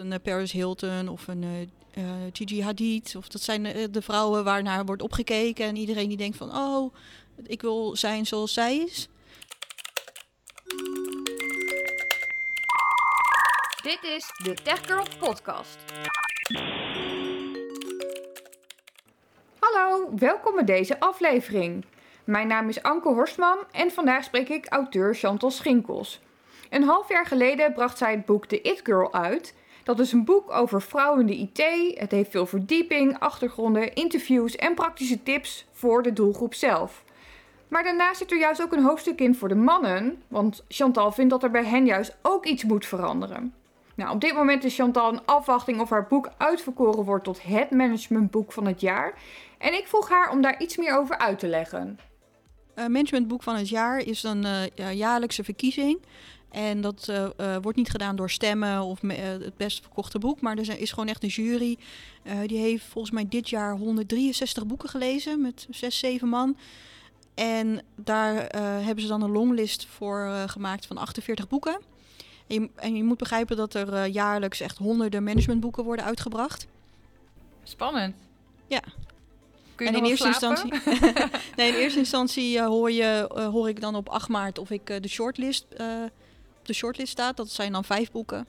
Een Paris Hilton of een uh, Gigi Hadid. Of dat zijn de vrouwen waarnaar wordt opgekeken. En iedereen die denkt van, oh, ik wil zijn zoals zij is. Dit is de Tech Girl Podcast. Hallo, welkom bij deze aflevering. Mijn naam is Anke Horstman en vandaag spreek ik auteur Chantal Schinkels. Een half jaar geleden bracht zij het boek The It Girl uit. Dat is een boek over vrouwen in de IT. Het heeft veel verdieping, achtergronden, interviews en praktische tips voor de doelgroep zelf. Maar daarnaast zit er juist ook een hoofdstuk in voor de mannen, want Chantal vindt dat er bij hen juist ook iets moet veranderen. Nou, op dit moment is Chantal een afwachting of haar boek uitverkoren wordt tot het managementboek van het jaar. En ik vroeg haar om daar iets meer over uit te leggen. Uh, managementboek van het jaar is een uh, jaarlijkse verkiezing. En dat uh, wordt niet gedaan door stemmen of het best verkochte boek. Maar er is gewoon echt een jury. die heeft volgens mij dit jaar 163 boeken gelezen met 6, 7 man. En daar hebben ze dan een longlist voor gemaakt van 48 boeken. En je, en je moet begrijpen dat er jaarlijks echt honderden managementboeken worden uitgebracht. Spannend. Ja. Kun je en in eerste, instantie, nee, in eerste instantie hoor, je, hoor ik dan op 8 maart of ik de shortlist op de shortlist staat. Dat zijn dan vijf boeken.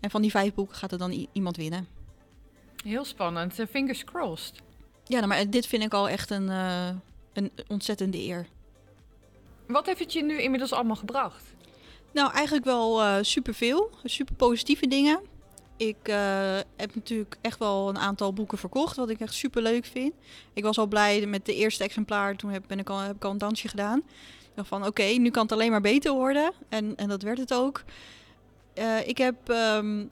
En van die vijf boeken gaat er dan iemand winnen. Heel spannend. Uh, fingers crossed. Ja, nou, maar dit vind ik al echt een, uh, een ontzettende eer. Wat heeft het je nu inmiddels allemaal gebracht? Nou, eigenlijk wel uh, superveel. Super positieve dingen. Ik heb natuurlijk echt wel een aantal boeken verkocht, wat ik echt super leuk vind. Ik was al blij met de eerste exemplaar. Toen heb, ben ik al, heb ik al een dansje gedaan van oké, nu kan het alleen maar beter worden. En, en dat werd het ook. Uh, ik heb um, uh,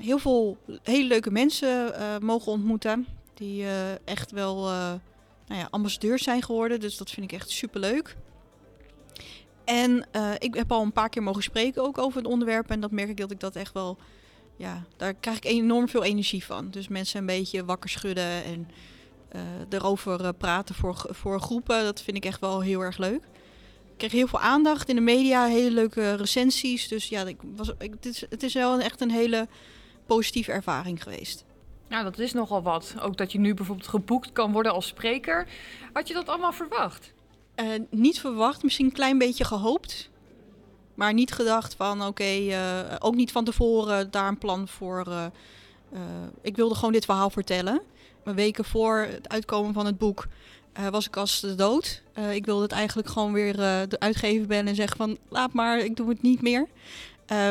heel veel hele leuke mensen uh, mogen ontmoeten. Die echt wel nou ja, ambassadeurs zijn geworden. Dus dat vind ik echt super leuk. En ik heb al een paar keer mogen spreken ook over het onderwerp. En dat merk ik dat ik dat echt wel. Ja, daar krijg ik enorm veel energie van. Dus mensen een beetje wakker schudden en erover praten voor, voor groepen. Dat vind ik echt wel heel erg leuk kreeg heel veel aandacht in de media, hele leuke recensies. Dus ja, ik was, ik, het, is, het is wel echt een hele positieve ervaring geweest. Nou, dat is nogal wat. Ook dat je nu bijvoorbeeld geboekt kan worden als spreker. Had je dat allemaal verwacht? Uh, niet verwacht, misschien een klein beetje gehoopt. Maar niet gedacht van oké, okay, uh, ook niet van tevoren daar een plan voor. Uh, ik wilde gewoon dit verhaal vertellen. Weken voor het uitkomen van het boek uh, was ik als de dood. Uh, ik wilde het eigenlijk gewoon weer uh, de uitgever bellen en zeggen van laat maar, ik doe het niet meer.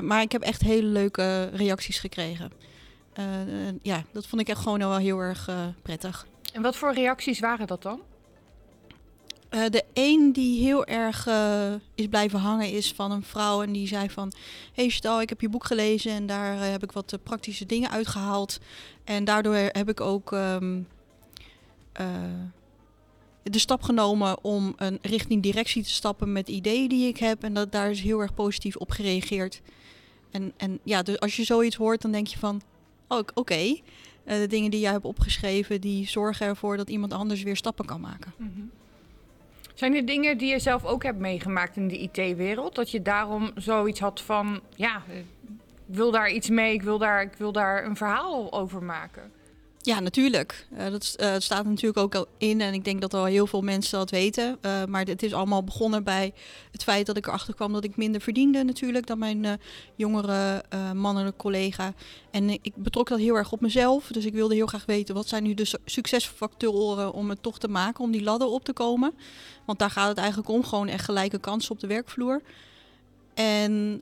maar ik heb echt hele leuke reacties gekregen. ja, dat vond ik echt gewoon wel heel erg prettig. En wat voor reacties waren dat dan? de een die heel erg is blijven hangen is van een vrouw en die zei van... Hey Stal, ik heb je boek gelezen en daar heb ik wat praktische dingen uitgehaald. En daardoor heb ik ook... Um, de stap genomen om een richting directie te stappen met ideeën die ik heb. En dat, daar is heel erg positief op gereageerd. En, en ja, dus als je zoiets hoort, dan denk je van, oh, oké. Eh, de dingen die jij hebt opgeschreven, die zorgen ervoor dat iemand anders weer stappen kan maken. Mhm. Zijn er dingen die je zelf ook hebt meegemaakt in de IT-wereld? Dat je daarom zoiets had van, ja, ik wil daar iets mee, ik wil daar, ik wil daar een verhaal over maken? Ja, natuurlijk. Uh, dat uh, staat natuurlijk ook al in en ik denk dat al heel veel mensen dat weten. Uh, maar het is allemaal begonnen bij het feit dat ik erachter kwam dat ik minder verdiende natuurlijk dan mijn jongere mannelijke collega. En ik betrok dat heel erg op mezelf. Dus ik wilde heel graag weten wat zijn nu de succesfactoren om het toch te maken, om die ladder op te komen. Want daar gaat het eigenlijk om, gewoon echt gelijke kansen op de werkvloer. En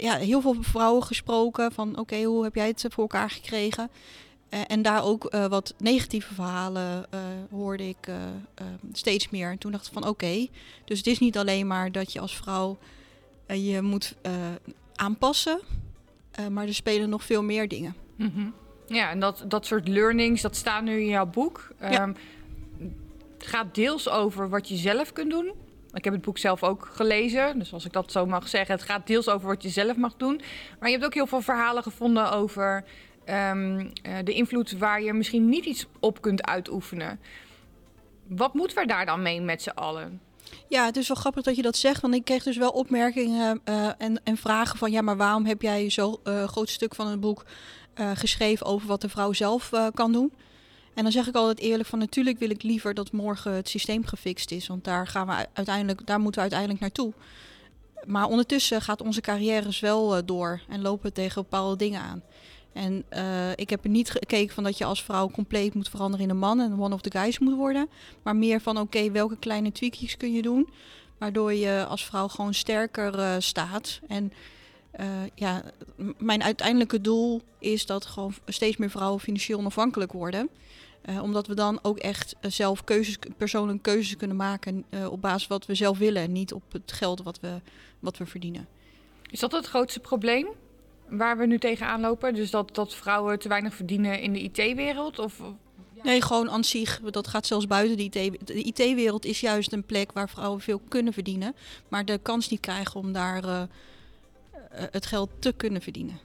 ja, heel veel vrouwen gesproken van oké, hoe heb jij het voor elkaar gekregen? Uh, en daar ook uh, wat negatieve verhalen uh, hoorde ik steeds meer. En toen dacht ik van oké, dus het is niet alleen maar dat je als vrouw je moet aanpassen, maar er spelen nog veel meer dingen. Mm -hmm. Ja, en dat, dat soort learnings, dat staat nu in jouw boek. Ja. Um, het gaat deels over wat je zelf kunt doen. Ik heb het boek zelf ook gelezen, dus als ik dat zo mag zeggen, het gaat deels over wat je zelf mag doen. Maar je hebt ook heel veel verhalen gevonden over um, de invloed waar je misschien niet iets op kunt uitoefenen. Wat moeten we daar dan mee met z'n allen? Ja, het is wel grappig dat je dat zegt, want ik kreeg dus wel opmerkingen uh, en, en vragen van ja, maar waarom heb jij zo'n uh, groot stuk van het boek geschreven over wat de vrouw zelf kan doen? En dan zeg ik altijd eerlijk van natuurlijk wil ik liever dat morgen het systeem gefixt is, want daar gaan we uiteindelijk, daar moeten we uiteindelijk naartoe. Maar ondertussen gaat onze carrières wel door en lopen tegen bepaalde dingen aan. En uh, ik heb er niet gekeken van dat je als vrouw compleet moet veranderen in een man en one of the guys moet worden. Maar meer van oké, welke kleine tweakjes kun je doen. Waardoor je als vrouw gewoon sterker uh, staat. En uh, ja, mijn uiteindelijke doel is dat gewoon steeds meer vrouwen financieel onafhankelijk worden. omdat we dan ook echt zelf keuzes, persoonlijke keuzes kunnen maken op basis van wat we zelf willen. En niet op het geld wat we, wat we verdienen. Is dat het grootste probleem? Waar we nu tegenaan lopen? Dus dat, dat vrouwen te weinig verdienen in de IT-wereld? Of, Nee, gewoon aan zich. Dat gaat zelfs buiten de IT. De IT-wereld is juist een plek waar vrouwen veel kunnen verdienen. Maar de kans niet krijgen om daar uh, het geld te kunnen verdienen.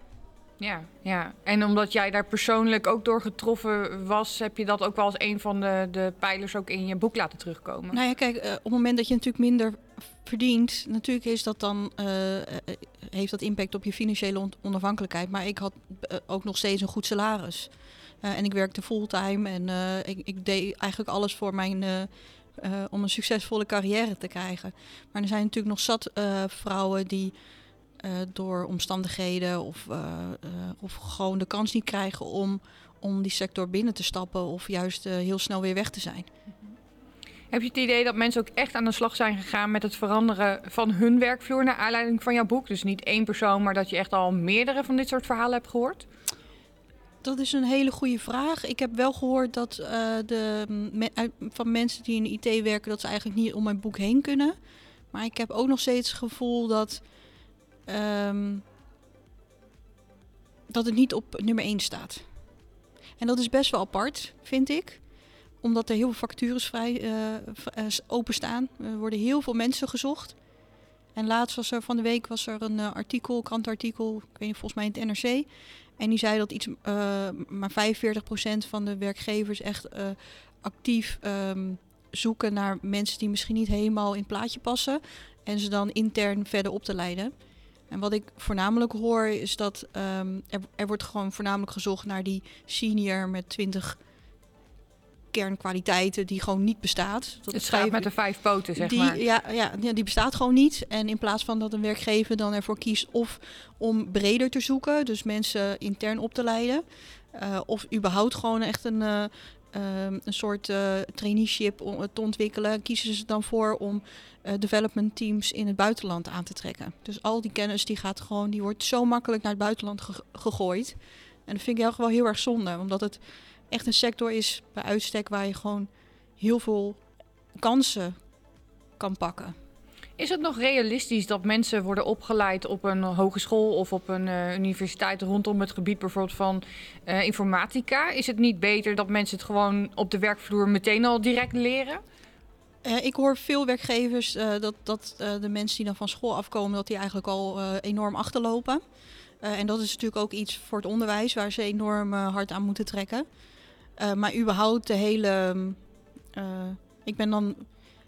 Ja, ja, en omdat jij daar persoonlijk ook door getroffen was, heb je dat ook wel als een van de, de pijlers ook in je boek laten terugkomen? Nou ja, kijk, uh, op het moment dat je natuurlijk minder verdient, natuurlijk is dat dan, uh, heeft dat impact op je financiële onafhankelijkheid. Maar ik had ook nog steeds een goed salaris. en ik werkte fulltime en ik, ik, deed eigenlijk alles voor mijn, om een succesvolle carrière te krijgen. Maar er zijn natuurlijk nog zat vrouwen die door omstandigheden of, of gewoon de kans niet krijgen om, om die sector binnen te stappen of juist heel snel weer weg te zijn. Heb je het idee dat mensen ook echt aan de slag zijn gegaan met het veranderen van hun werkvloer naar aanleiding van jouw boek? Dus niet één persoon, maar dat je echt al meerdere van dit soort verhalen hebt gehoord? Dat is een hele goede vraag. Ik heb wel gehoord dat de, me, van mensen die in de IT werken, dat ze eigenlijk niet om mijn boek heen kunnen. Maar ik heb ook nog steeds het gevoel dat Um, dat het niet op nummer 1 staat. En dat is best wel apart, vind ik. Omdat er heel veel vacatures vrij uh, openstaan. Er worden heel veel mensen gezocht. En laatst was er van de week was er een uh, artikel, krantartikel, ik weet niet, volgens mij in het NRC. En die zei dat iets, maar 45% van de werkgevers echt actief um, zoeken naar mensen die misschien niet helemaal in het plaatje passen. En ze dan intern verder op te leiden. En wat ik voornamelijk hoor is dat um, er, er, wordt gewoon voornamelijk gezocht naar die senior met 20 kernkwaliteiten die gewoon niet bestaat. Dat het staat met de vijf poten, zeg die, maar. Ja, ja, die bestaat gewoon niet. En in plaats van dat een werkgever dan ervoor kiest of om breder te zoeken, dus mensen intern op te leiden, uh, of überhaupt gewoon echt een, uh, um, een soort uh, traineeship te ontwikkelen, kiezen ze dan voor om uh, development teams in het buitenland aan te trekken. Dus al die kennis die gaat gewoon, die wordt zo makkelijk naar het buitenland ge gegooid. En dat vind ik wel heel erg zonde, omdat het echt een sector is bij uitstek waar je gewoon heel veel kansen kan pakken. Is het nog realistisch dat mensen worden opgeleid op een hogeschool of op een uh, universiteit rondom het gebied bijvoorbeeld van uh, informatica? Is het niet beter dat mensen het gewoon op de werkvloer meteen al direct leren? Uh, ik hoor veel werkgevers dat, dat de mensen die dan van school afkomen, dat die eigenlijk al enorm achterlopen. en dat is natuurlijk ook iets voor het onderwijs waar ze enorm hard aan moeten trekken. Maar überhaupt de hele. ik ben dan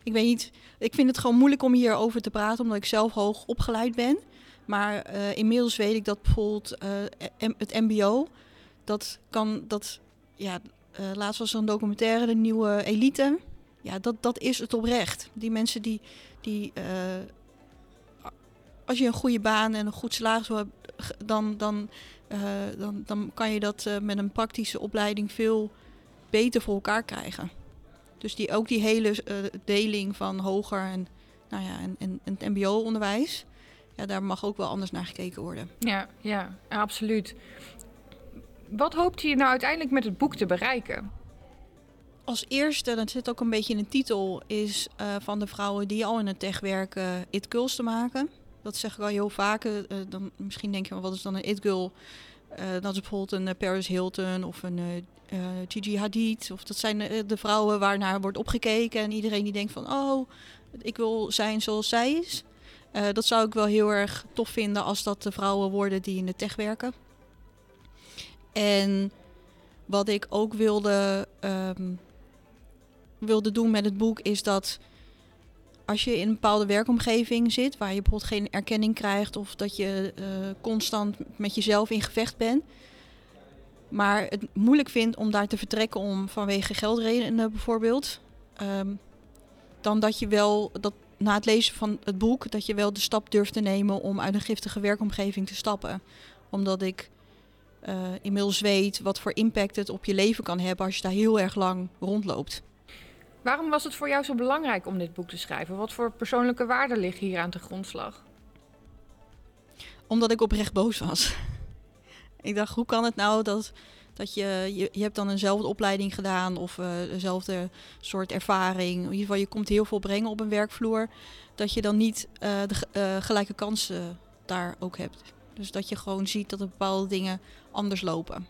ik weet niet, ik vind het gewoon moeilijk om hierover te praten, omdat ik zelf hoog opgeleid ben. Maar uh, inmiddels weet ik dat bijvoorbeeld het MBO, dat kan, dat, ja, laatst was er een documentaire, de nieuwe elite. Ja, dat, dat is het oprecht. Die mensen die, die als je een goede baan en een goed salaris hebt, dan, dan, dan, dan kan je dat met een praktische opleiding veel beter voor elkaar krijgen. Dus die, ook die hele uh, deling van hoger en, nou ja, en, en, en het mbo-onderwijs... Ja, daar mag ook wel anders naar gekeken worden. Ja, ja, absoluut. Wat hoopt je nou uiteindelijk met het boek te bereiken? Als eerste, dat zit ook een beetje in de titel, is uh, van de vrouwen die al in het tech werken, it girls te maken. Dat zeg ik al heel vaak. Uh, dan, misschien denk je, wat is dan een it girl? dat is bijvoorbeeld een Paris Hilton of een Gigi Hadid. Of dat zijn de, vrouwen waarnaar wordt opgekeken. En iedereen die denkt van, oh, ik wil zijn zoals zij is. Dat zou ik wel heel erg tof vinden als dat de vrouwen worden die in de tech werken. En wat ik ook wilde, um, wilde doen met het boek is dat als je in een bepaalde werkomgeving zit, waar je bijvoorbeeld geen erkenning krijgt of dat je eh, constant met jezelf in gevecht bent, maar het moeilijk vindt om daar te vertrekken om vanwege geldredenen bijvoorbeeld, ehm, dan dat je wel dat na het lezen van het boek dat je wel de stap durft te nemen om uit een giftige werkomgeving te stappen, omdat ik eh, inmiddels weet wat voor impact het op je leven kan hebben als je daar heel erg lang rondloopt. Waarom was het voor jou zo belangrijk om dit boek te schrijven? Wat voor persoonlijke waarden liggen hier aan de grondslag? Omdat ik oprecht boos was. ik dacht, hoe kan het nou dat, dat je, je, je hebt dan eenzelfde opleiding gedaan of uh, dezelfde soort ervaring. In ieder geval, je komt heel veel brengen op een werkvloer. Dat je dan niet uh, de uh, gelijke kansen daar ook hebt. Dus dat je gewoon ziet dat er bepaalde dingen anders lopen.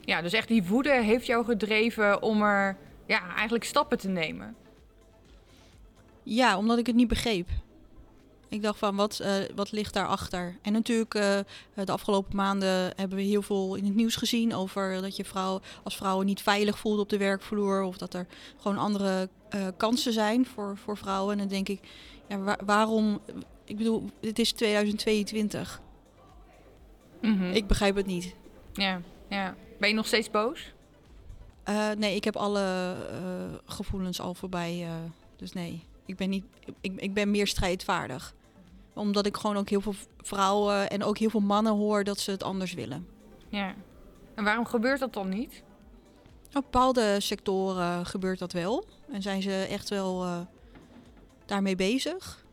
Ja, dus echt die woede heeft jou gedreven om er ja, eigenlijk stappen te nemen. Ja, omdat ik het niet begreep. Ik dacht van, wat, uh, wat ligt daarachter? En natuurlijk, uh, de afgelopen maanden hebben we heel veel in het nieuws gezien over dat je vrouw, als vrouwen niet veilig voelt op de werkvloer. Of dat er gewoon andere uh, kansen zijn voor, voor vrouwen. En dan denk ik, ja, waar, waarom? Ik bedoel, het is 2022. Mm -hmm. Ik begrijp het niet. Ja, ja. Ben je nog steeds boos? Uh, nee, ik heb alle uh, gevoelens al voorbij. Uh, dus nee, ik ben, niet, ik, ik ben meer strijdvaardig. Omdat ik gewoon ook heel veel vrouwen en ook heel veel mannen hoor dat ze het anders willen. Ja. En waarom gebeurt dat dan niet? Op bepaalde sectoren gebeurt dat wel. En zijn ze echt wel daarmee bezig.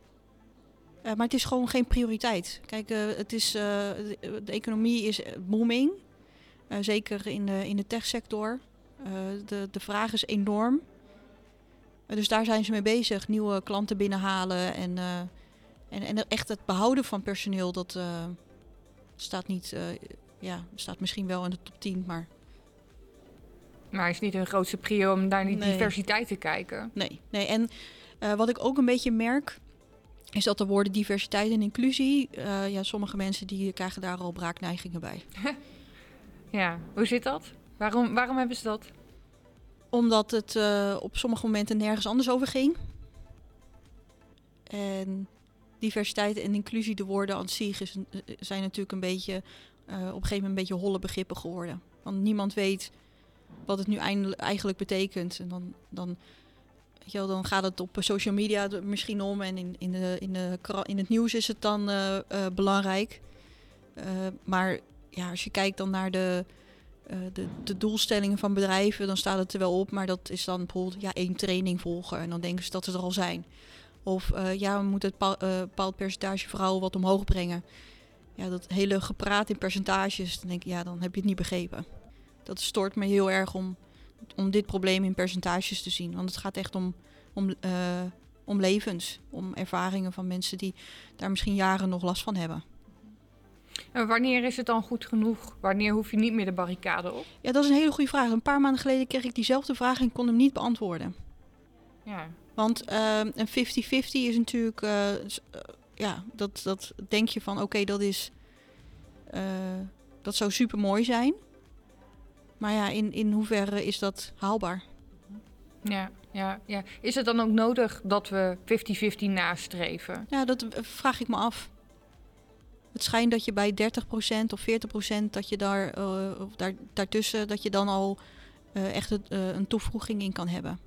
maar het is gewoon geen prioriteit. Kijk, het is, de, de economie is booming. zeker in de, in de techsector. Uh, de, de vraag is enorm. Dus daar zijn ze mee bezig. Nieuwe klanten binnenhalen. En, uh, en, en echt het behouden van personeel, dat staat niet. ja, staat misschien wel in de top 10, maar. Maar is niet hun grootste prio om naar die nee. diversiteit te kijken? Nee, nee. En wat ik ook een beetje merk. Is dat de woorden diversiteit en inclusie. ja, sommige mensen die krijgen daar al braakneigingen bij. ja, hoe zit dat? Waarom, waarom hebben ze dat? Omdat het uh, op sommige momenten nergens anders over ging. En diversiteit en inclusie, de woorden aan zich, is, zijn natuurlijk een beetje, uh, op een gegeven moment een beetje holle begrippen geworden. Want niemand weet wat het nu eigenlijk betekent. En dan, dan, weet je dan gaat het op social media misschien om en in, in, de, in, de, in het nieuws is het dan belangrijk. maar ja, als je kijkt dan naar de, uh, de, de, doelstellingen van bedrijven, dan staat het er wel op, maar dat is dan bijvoorbeeld ja, één training volgen en dan denken ze dat ze er al zijn. Of uh, ja, we moeten het uh, bepaald percentage vrouwen wat omhoog brengen. Ja, dat hele gepraat in percentages, dan denk ik, ja, dan heb je het niet begrepen. Dat stoort me heel erg om, om dit probleem in percentages te zien. Want het gaat echt om, om, om levens, om ervaringen van mensen die daar misschien jaren nog last van hebben. En wanneer is het dan goed genoeg? Wanneer hoef je niet meer de barricade op? Ja, dat is een hele goede vraag. Een paar maanden geleden kreeg ik diezelfde vraag en kon hem niet beantwoorden. Ja. Want uh, een 50-50 is natuurlijk, uh, ja, dat, dat denk je van, oké, okay, dat is, uh, dat zou super mooi zijn. Maar ja, in, in hoeverre is dat haalbaar? Ja, ja, ja. Is het dan ook nodig dat we 50-50 nastreven? Ja, dat vraag ik me af. Het schijnt dat je bij 30% of 40% dat je daar, uh, of daar daartussen, dat je dan al uh, echt uh, een toevoeging in kan hebben.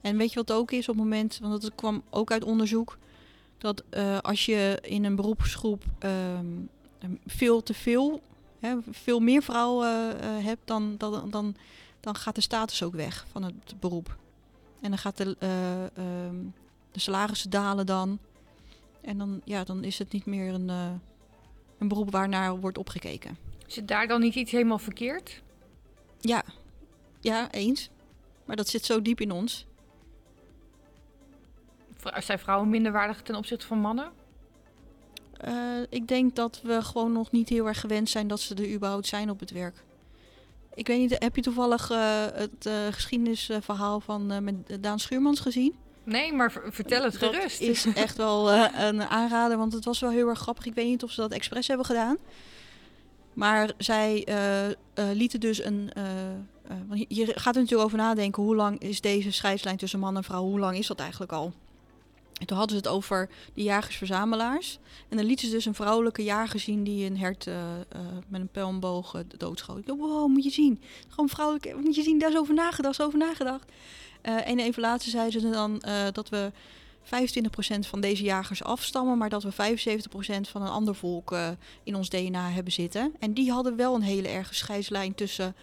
En weet je wat ook is op het moment, want dat kwam ook uit onderzoek, dat als je in een beroepsgroep um, veel te veel, hè, veel meer vrouwen hebt, dan, dan, dan, dan gaat de status ook weg van het beroep. En dan gaat de, um, de salarissen dalen dan. En dan, ja, dan is het niet meer een, een beroep waarnaar wordt opgekeken. Zit daar dan niet iets helemaal verkeerd? Ja, ja, eens. Maar dat zit zo diep in ons. Zijn vrouwen minderwaardig ten opzichte van mannen? Uh, ik denk dat we gewoon nog niet heel erg gewend zijn dat ze er überhaupt zijn op het werk. Ik weet niet, heb je toevallig uh, het uh, geschiedenisverhaal van met Daan Schuurmans gezien? Nee, maar vertel het dat gerust. is echt wel uh, een aanrader, want het was wel heel erg grappig. Ik weet niet of ze dat expres hebben gedaan. Maar zij eh, eh, lieten dus een. eh, eh, want je- gaat er natuurlijk over nadenken. Hoe lang is deze scheidslijn tussen man en vrouw? Hoe lang is dat eigenlijk al? En toen hadden ze het over de jagers-verzamelaars. En dan lieten ze dus een vrouwelijke jager zien die een hert eh, eh, met een pijlboog eh, doodschoot. Ik dacht, wow, moet je zien. Gewoon vrouwelijk, moet je zien, daar is over nagedacht, is over nagedacht. Eh, en even later zeiden ze dan eh, dat we 25% van deze jagers afstammen, maar dat we 75% van een ander volk eh, in ons DNA hebben zitten. En die hadden wel een hele erge scheidslijn tussen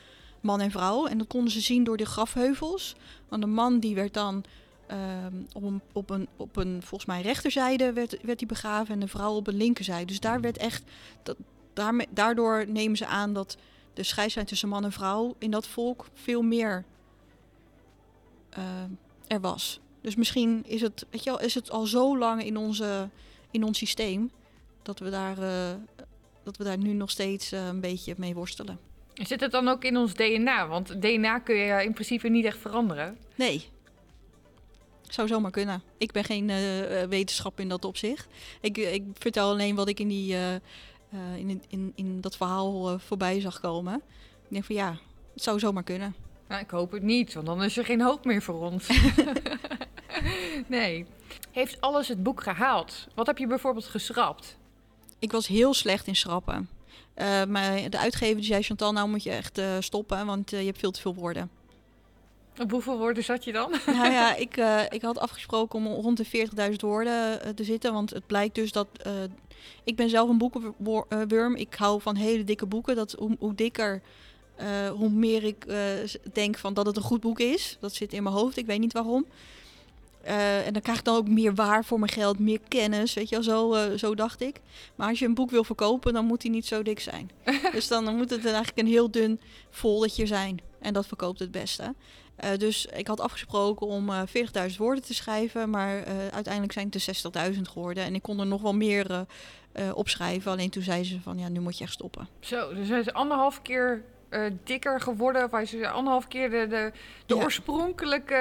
man en vrouw. En dat konden ze zien door de grafheuvels. Want de man die werd dan ehm, op, een, op, een, op een, volgens mij, rechterzijde werd, werd die begraven en de vrouw op een linkerzijde. Dus daar werd echt, dat, daardoor nemen ze aan dat de scheidslijn tussen man en vrouw in dat volk veel meer eh, er was. Dus misschien is het, weet je wel, is het al zo lang in, onze, in ons systeem dat we daar, eh, dat we daar nu nog steeds eh, een beetje mee worstelen. Zit het dan ook in ons DNA? Want DNA kun je in principe niet echt veranderen. Nee. Zou zomaar kunnen. Ik ben geen wetenschap in dat opzicht. Ik, ik vertel alleen wat ik in, die, in, in, in dat verhaal voorbij zag komen. Ik denk van ja, het zou zomaar kunnen. Nou, ik hoop het niet, want dan is er geen hoop meer voor ons. nee. Heeft alles het boek gehaald? Wat heb je bijvoorbeeld geschrapt? Ik was heel slecht in schrappen. Eh, maar de uitgever die zei, Chantal, nou moet je echt eh, stoppen, want eh, je hebt veel te veel woorden. Op hoeveel woorden zat je dan? nou ja, ik, ik had afgesproken om rond de 40.000 woorden te zitten. Want het blijkt dus dat... ik ben zelf een boekenwurm. Ik hou van hele dikke boeken. Dat, hoe, hoe dikker, eh, hoe meer ik eh, denk van dat het een goed boek is. Dat zit in mijn hoofd. Ik weet niet waarom. Eh, en dan krijg ik dan ook meer waar voor mijn geld, meer kennis, weet je wel, zo, zo dacht ik. Maar als je een boek wil verkopen, dan moet hij niet zo dik zijn. dus dan moet het eigenlijk een heel dun foldertje zijn. En dat verkoopt het beste. Dus ik had afgesproken om eh 40.000 woorden te schrijven, maar uiteindelijk zijn het er 60.000 geworden. En ik kon er nog wel meer opschrijven, alleen toen zei ze van ja, nu moet je echt stoppen. Zo, dus hij is anderhalf keer eh, dikker geworden. Of hij is anderhalf keer de, de, de Ja. oorspronkelijke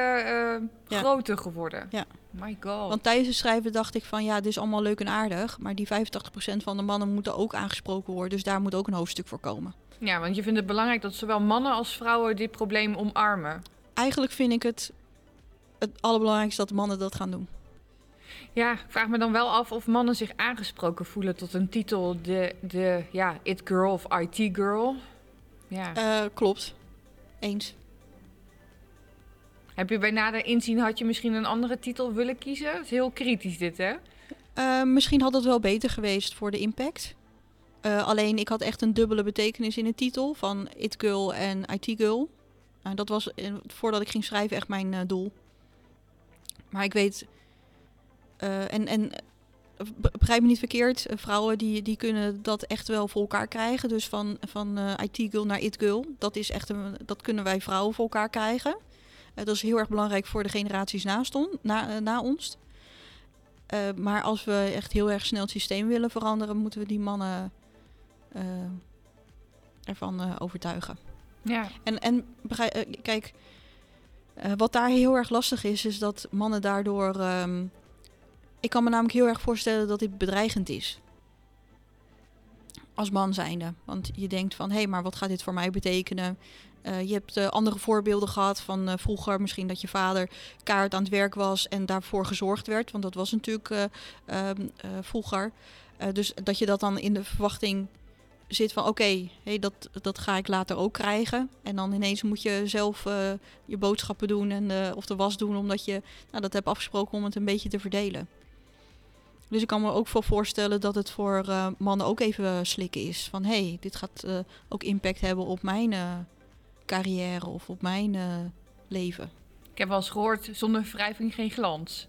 Ja. grootte geworden. Ja. My god. Want tijdens het schrijven dacht ik van ja, dit is allemaal leuk en aardig, maar die 85% van de mannen moeten ook aangesproken worden, dus daar moet ook een hoofdstuk voor komen. Ja, want je vindt het belangrijk dat zowel mannen als vrouwen dit probleem omarmen. Eigenlijk vind ik het het allerbelangrijkste dat mannen dat gaan doen. Ja, ik vraag me dan wel af of mannen zich aangesproken voelen tot een titel. De, de ja, It Girl of IT Girl. Ja. Eh, klopt. Eens. Heb je bij nader inzien, had je misschien een andere titel willen kiezen? Het is heel kritisch dit, hè? Eh, misschien had het wel beter geweest voor de impact. Eh, alleen ik had echt een dubbele betekenis in de titel van It Girl en IT Girl. Nou, dat was voordat ik ging schrijven echt mijn doel. Maar ik weet. en en begrijp me niet verkeerd. eh, vrouwen die, die kunnen dat echt wel voor elkaar krijgen. Dus van, van eh, IT Girl naar It Girl. Dat, is echt een, dat kunnen wij vrouwen voor elkaar krijgen. Eh, dat is heel erg belangrijk voor de generaties naast on, na, na ons. Maar als we echt heel erg snel het systeem willen veranderen, moeten we die mannen ervan overtuigen. Ja. En, en kijk, wat daar heel erg lastig is, is dat mannen daardoor. ehm, ik kan me namelijk heel erg voorstellen dat dit bedreigend is. Als man zijnde. Want je denkt van, hé, hey, maar wat gaat dit voor mij betekenen? Eh, je hebt eh, andere voorbeelden gehad van eh, vroeger, misschien dat je vader kaart aan het werk was en daarvoor gezorgd werd. Want dat was natuurlijk eh, ehm, eh, vroeger. Dus dat je dat dan in de verwachting zit van oké, hey, dat, dat ga ik later ook krijgen. En dan ineens moet je zelf je boodschappen doen en of de was doen, omdat je nou, dat hebt afgesproken om het een beetje te verdelen. Dus ik kan me ook wel voorstellen dat het voor eh, mannen ook even slikken is. Van hé, hey, dit gaat eh, ook impact hebben op mijn eh, carrière of op mijn leven. Ik heb wel eens gehoord, zonder wrijving geen glans.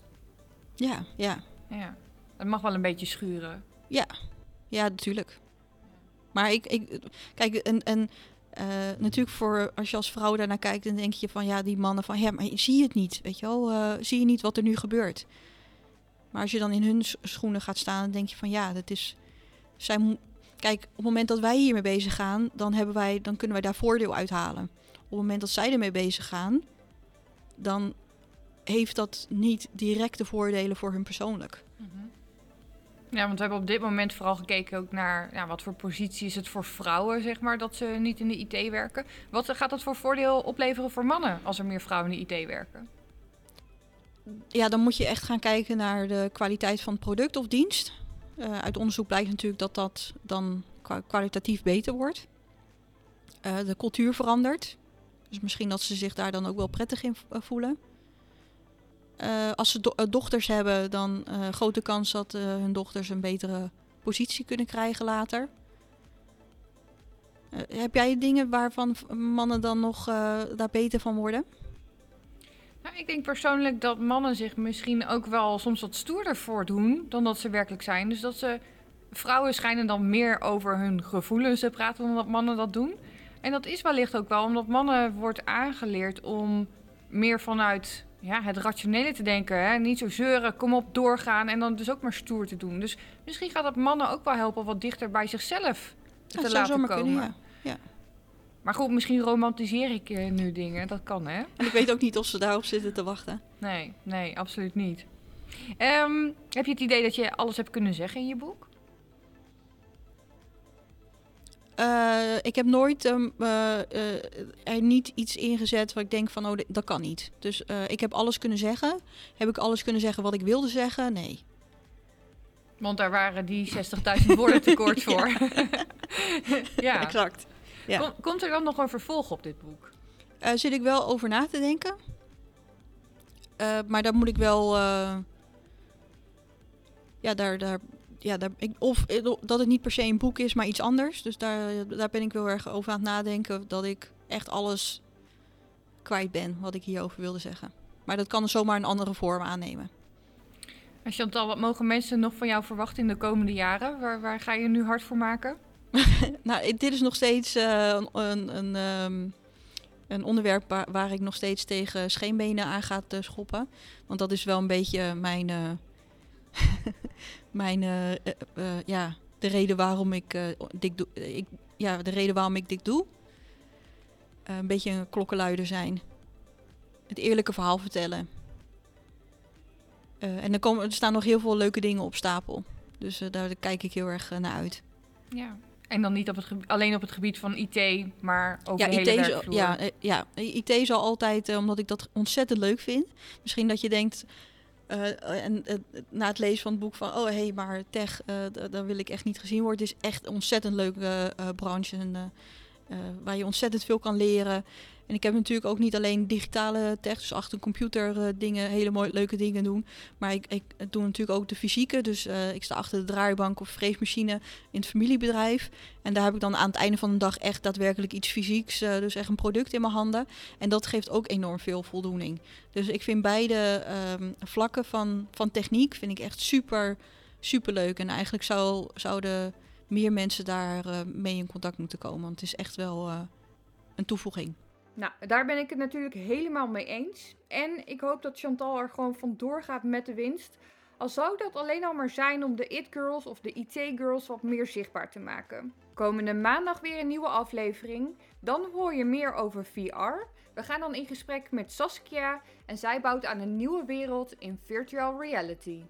Ja, ja. Ja. Het mag wel een beetje schuren. Ja, natuurlijk. Maar ik, ik kijk, en, en natuurlijk voor als je als vrouw daarnaar kijkt, dan denk je van ja, die mannen van ja, maar zie je het niet, weet je wel? Zie je niet wat er nu gebeurt? Maar als je dan in hun schoenen gaat staan, dan denk je van ja, dat is. Zij, kijk, op het moment dat wij hiermee bezig gaan, dan, hebben wij, dan kunnen wij daar voordeel uithalen. Op het moment dat zij ermee bezig gaan, dan heeft dat niet directe voordelen voor hun persoonlijk. Ja, want we hebben op dit moment vooral gekeken ook naar ja, wat voor positie is het voor vrouwen, zeg maar, dat ze niet in de IT werken. Wat gaat dat voor voordeel opleveren voor mannen als er meer vrouwen in de IT werken? Ja, dan moet je echt gaan kijken naar de kwaliteit van het product of dienst. Uh, uit onderzoek blijkt natuurlijk dat dat dan kwalitatief beter wordt. Uh, de cultuur verandert. Dus misschien dat ze zich daar dan ook wel prettig in voelen. Uh, als ze do dochters hebben, dan grote kans dat hun dochters een betere positie kunnen krijgen later. heb jij dingen waarvan mannen dan nog daar beter van worden? Nou, ik denk persoonlijk dat mannen zich misschien ook wel soms wat stoerder voordoen dan dat ze werkelijk zijn. Dus dat ze. Vrouwen schijnen dan meer over hun gevoelens te praten dan dat mannen dat doen. En dat is wellicht ook wel omdat mannen wordt aangeleerd om meer vanuit ja, het rationele te denken. Hè? Niet zo zeuren, kom op, doorgaan en dan dus ook maar stoer te doen. Dus misschien gaat dat mannen ook wel helpen wat dichter bij zichzelf te laten komen. Kunnen, ja. ja. Maar goed, misschien romantiseer ik uh, nu dingen. Dat kan, hè? En ik weet ook niet of ze daarop zitten te wachten. Nee, nee, absoluut niet. Um, heb je het idee dat je alles hebt kunnen zeggen in je boek? Uh, ik heb nooit um, uh, er niet iets ingezet waar ik denk van, oh, dat kan niet. Dus ik heb alles kunnen zeggen. Heb ik alles kunnen zeggen wat ik wilde zeggen? Nee. Want daar waren die 60.000 woorden tekort voor. ja, exact. Ja. Kom, komt er dan nog een vervolg op dit boek? zit ik wel over na te denken. maar dan moet ik wel... ja, daar, daar ja, daar, ik, of eh, dat het niet per se een boek is, maar iets anders. Dus daar, daar ben ik wel erg over aan het nadenken. Dat ik echt alles kwijt ben wat ik hierover wilde zeggen. Maar dat kan zomaar een andere vorm aannemen. En Chantal, wat mogen mensen nog van jou verwachten in de komende jaren? Waar, waar ga je nu hard voor maken? nou, dit is nog steeds uh, een, een, een onderwerp waar, ik nog steeds tegen scheenbenen aan ga schoppen. Want dat is wel een beetje mijn... Uh, mijn, uh, ja, de reden waarom ik, dit doe, ik, ja, de reden waarom ik dit doe. een beetje een klokkenluider zijn. Het eerlijke verhaal vertellen. en er, komen, er staan nog heel veel leuke dingen op stapel. Dus daar kijk ik heel erg naar uit. Ja, en dan niet op het alleen op het gebied van IT, maar ook ja, de hele IT werkvloer. Ja, ja, IT zal altijd, omdat ik dat ontzettend leuk vind. Misschien dat je denkt, uh, en uh, na het lezen van het boek van, oh hé, hey, maar tech, daar wil ik echt niet gezien worden. Het is echt een ontzettend leuke branche en, waar je ontzettend veel kan leren. En ik heb natuurlijk ook niet alleen digitale tech, dus achter computer uh, dingen, hele mooie leuke dingen doen. Maar ik, ik doe natuurlijk ook de fysieke. Dus uh, ik sta achter de draaibank of freesmachine in het familiebedrijf. En daar heb ik dan aan het einde van de dag echt daadwerkelijk iets fysieks. Uh, dus echt een product in mijn handen. En dat geeft ook enorm veel voldoening. Dus ik vind beide um, vlakken van, van techniek vind ik echt super, super leuk. En eigenlijk zou, zouden meer mensen daar mee in contact moeten komen. Want het is echt wel een toevoeging. Nou, daar ben ik het natuurlijk helemaal mee eens. En ik hoop dat Chantal er gewoon vandoor gaat met de winst. Al zou dat alleen al maar zijn om de It Girls of de IT Girls wat meer zichtbaar te maken. Komende maandag weer een nieuwe aflevering. Dan hoor je meer over VR. We gaan dan in gesprek met Saskia en zij bouwt aan een nieuwe wereld in virtual reality.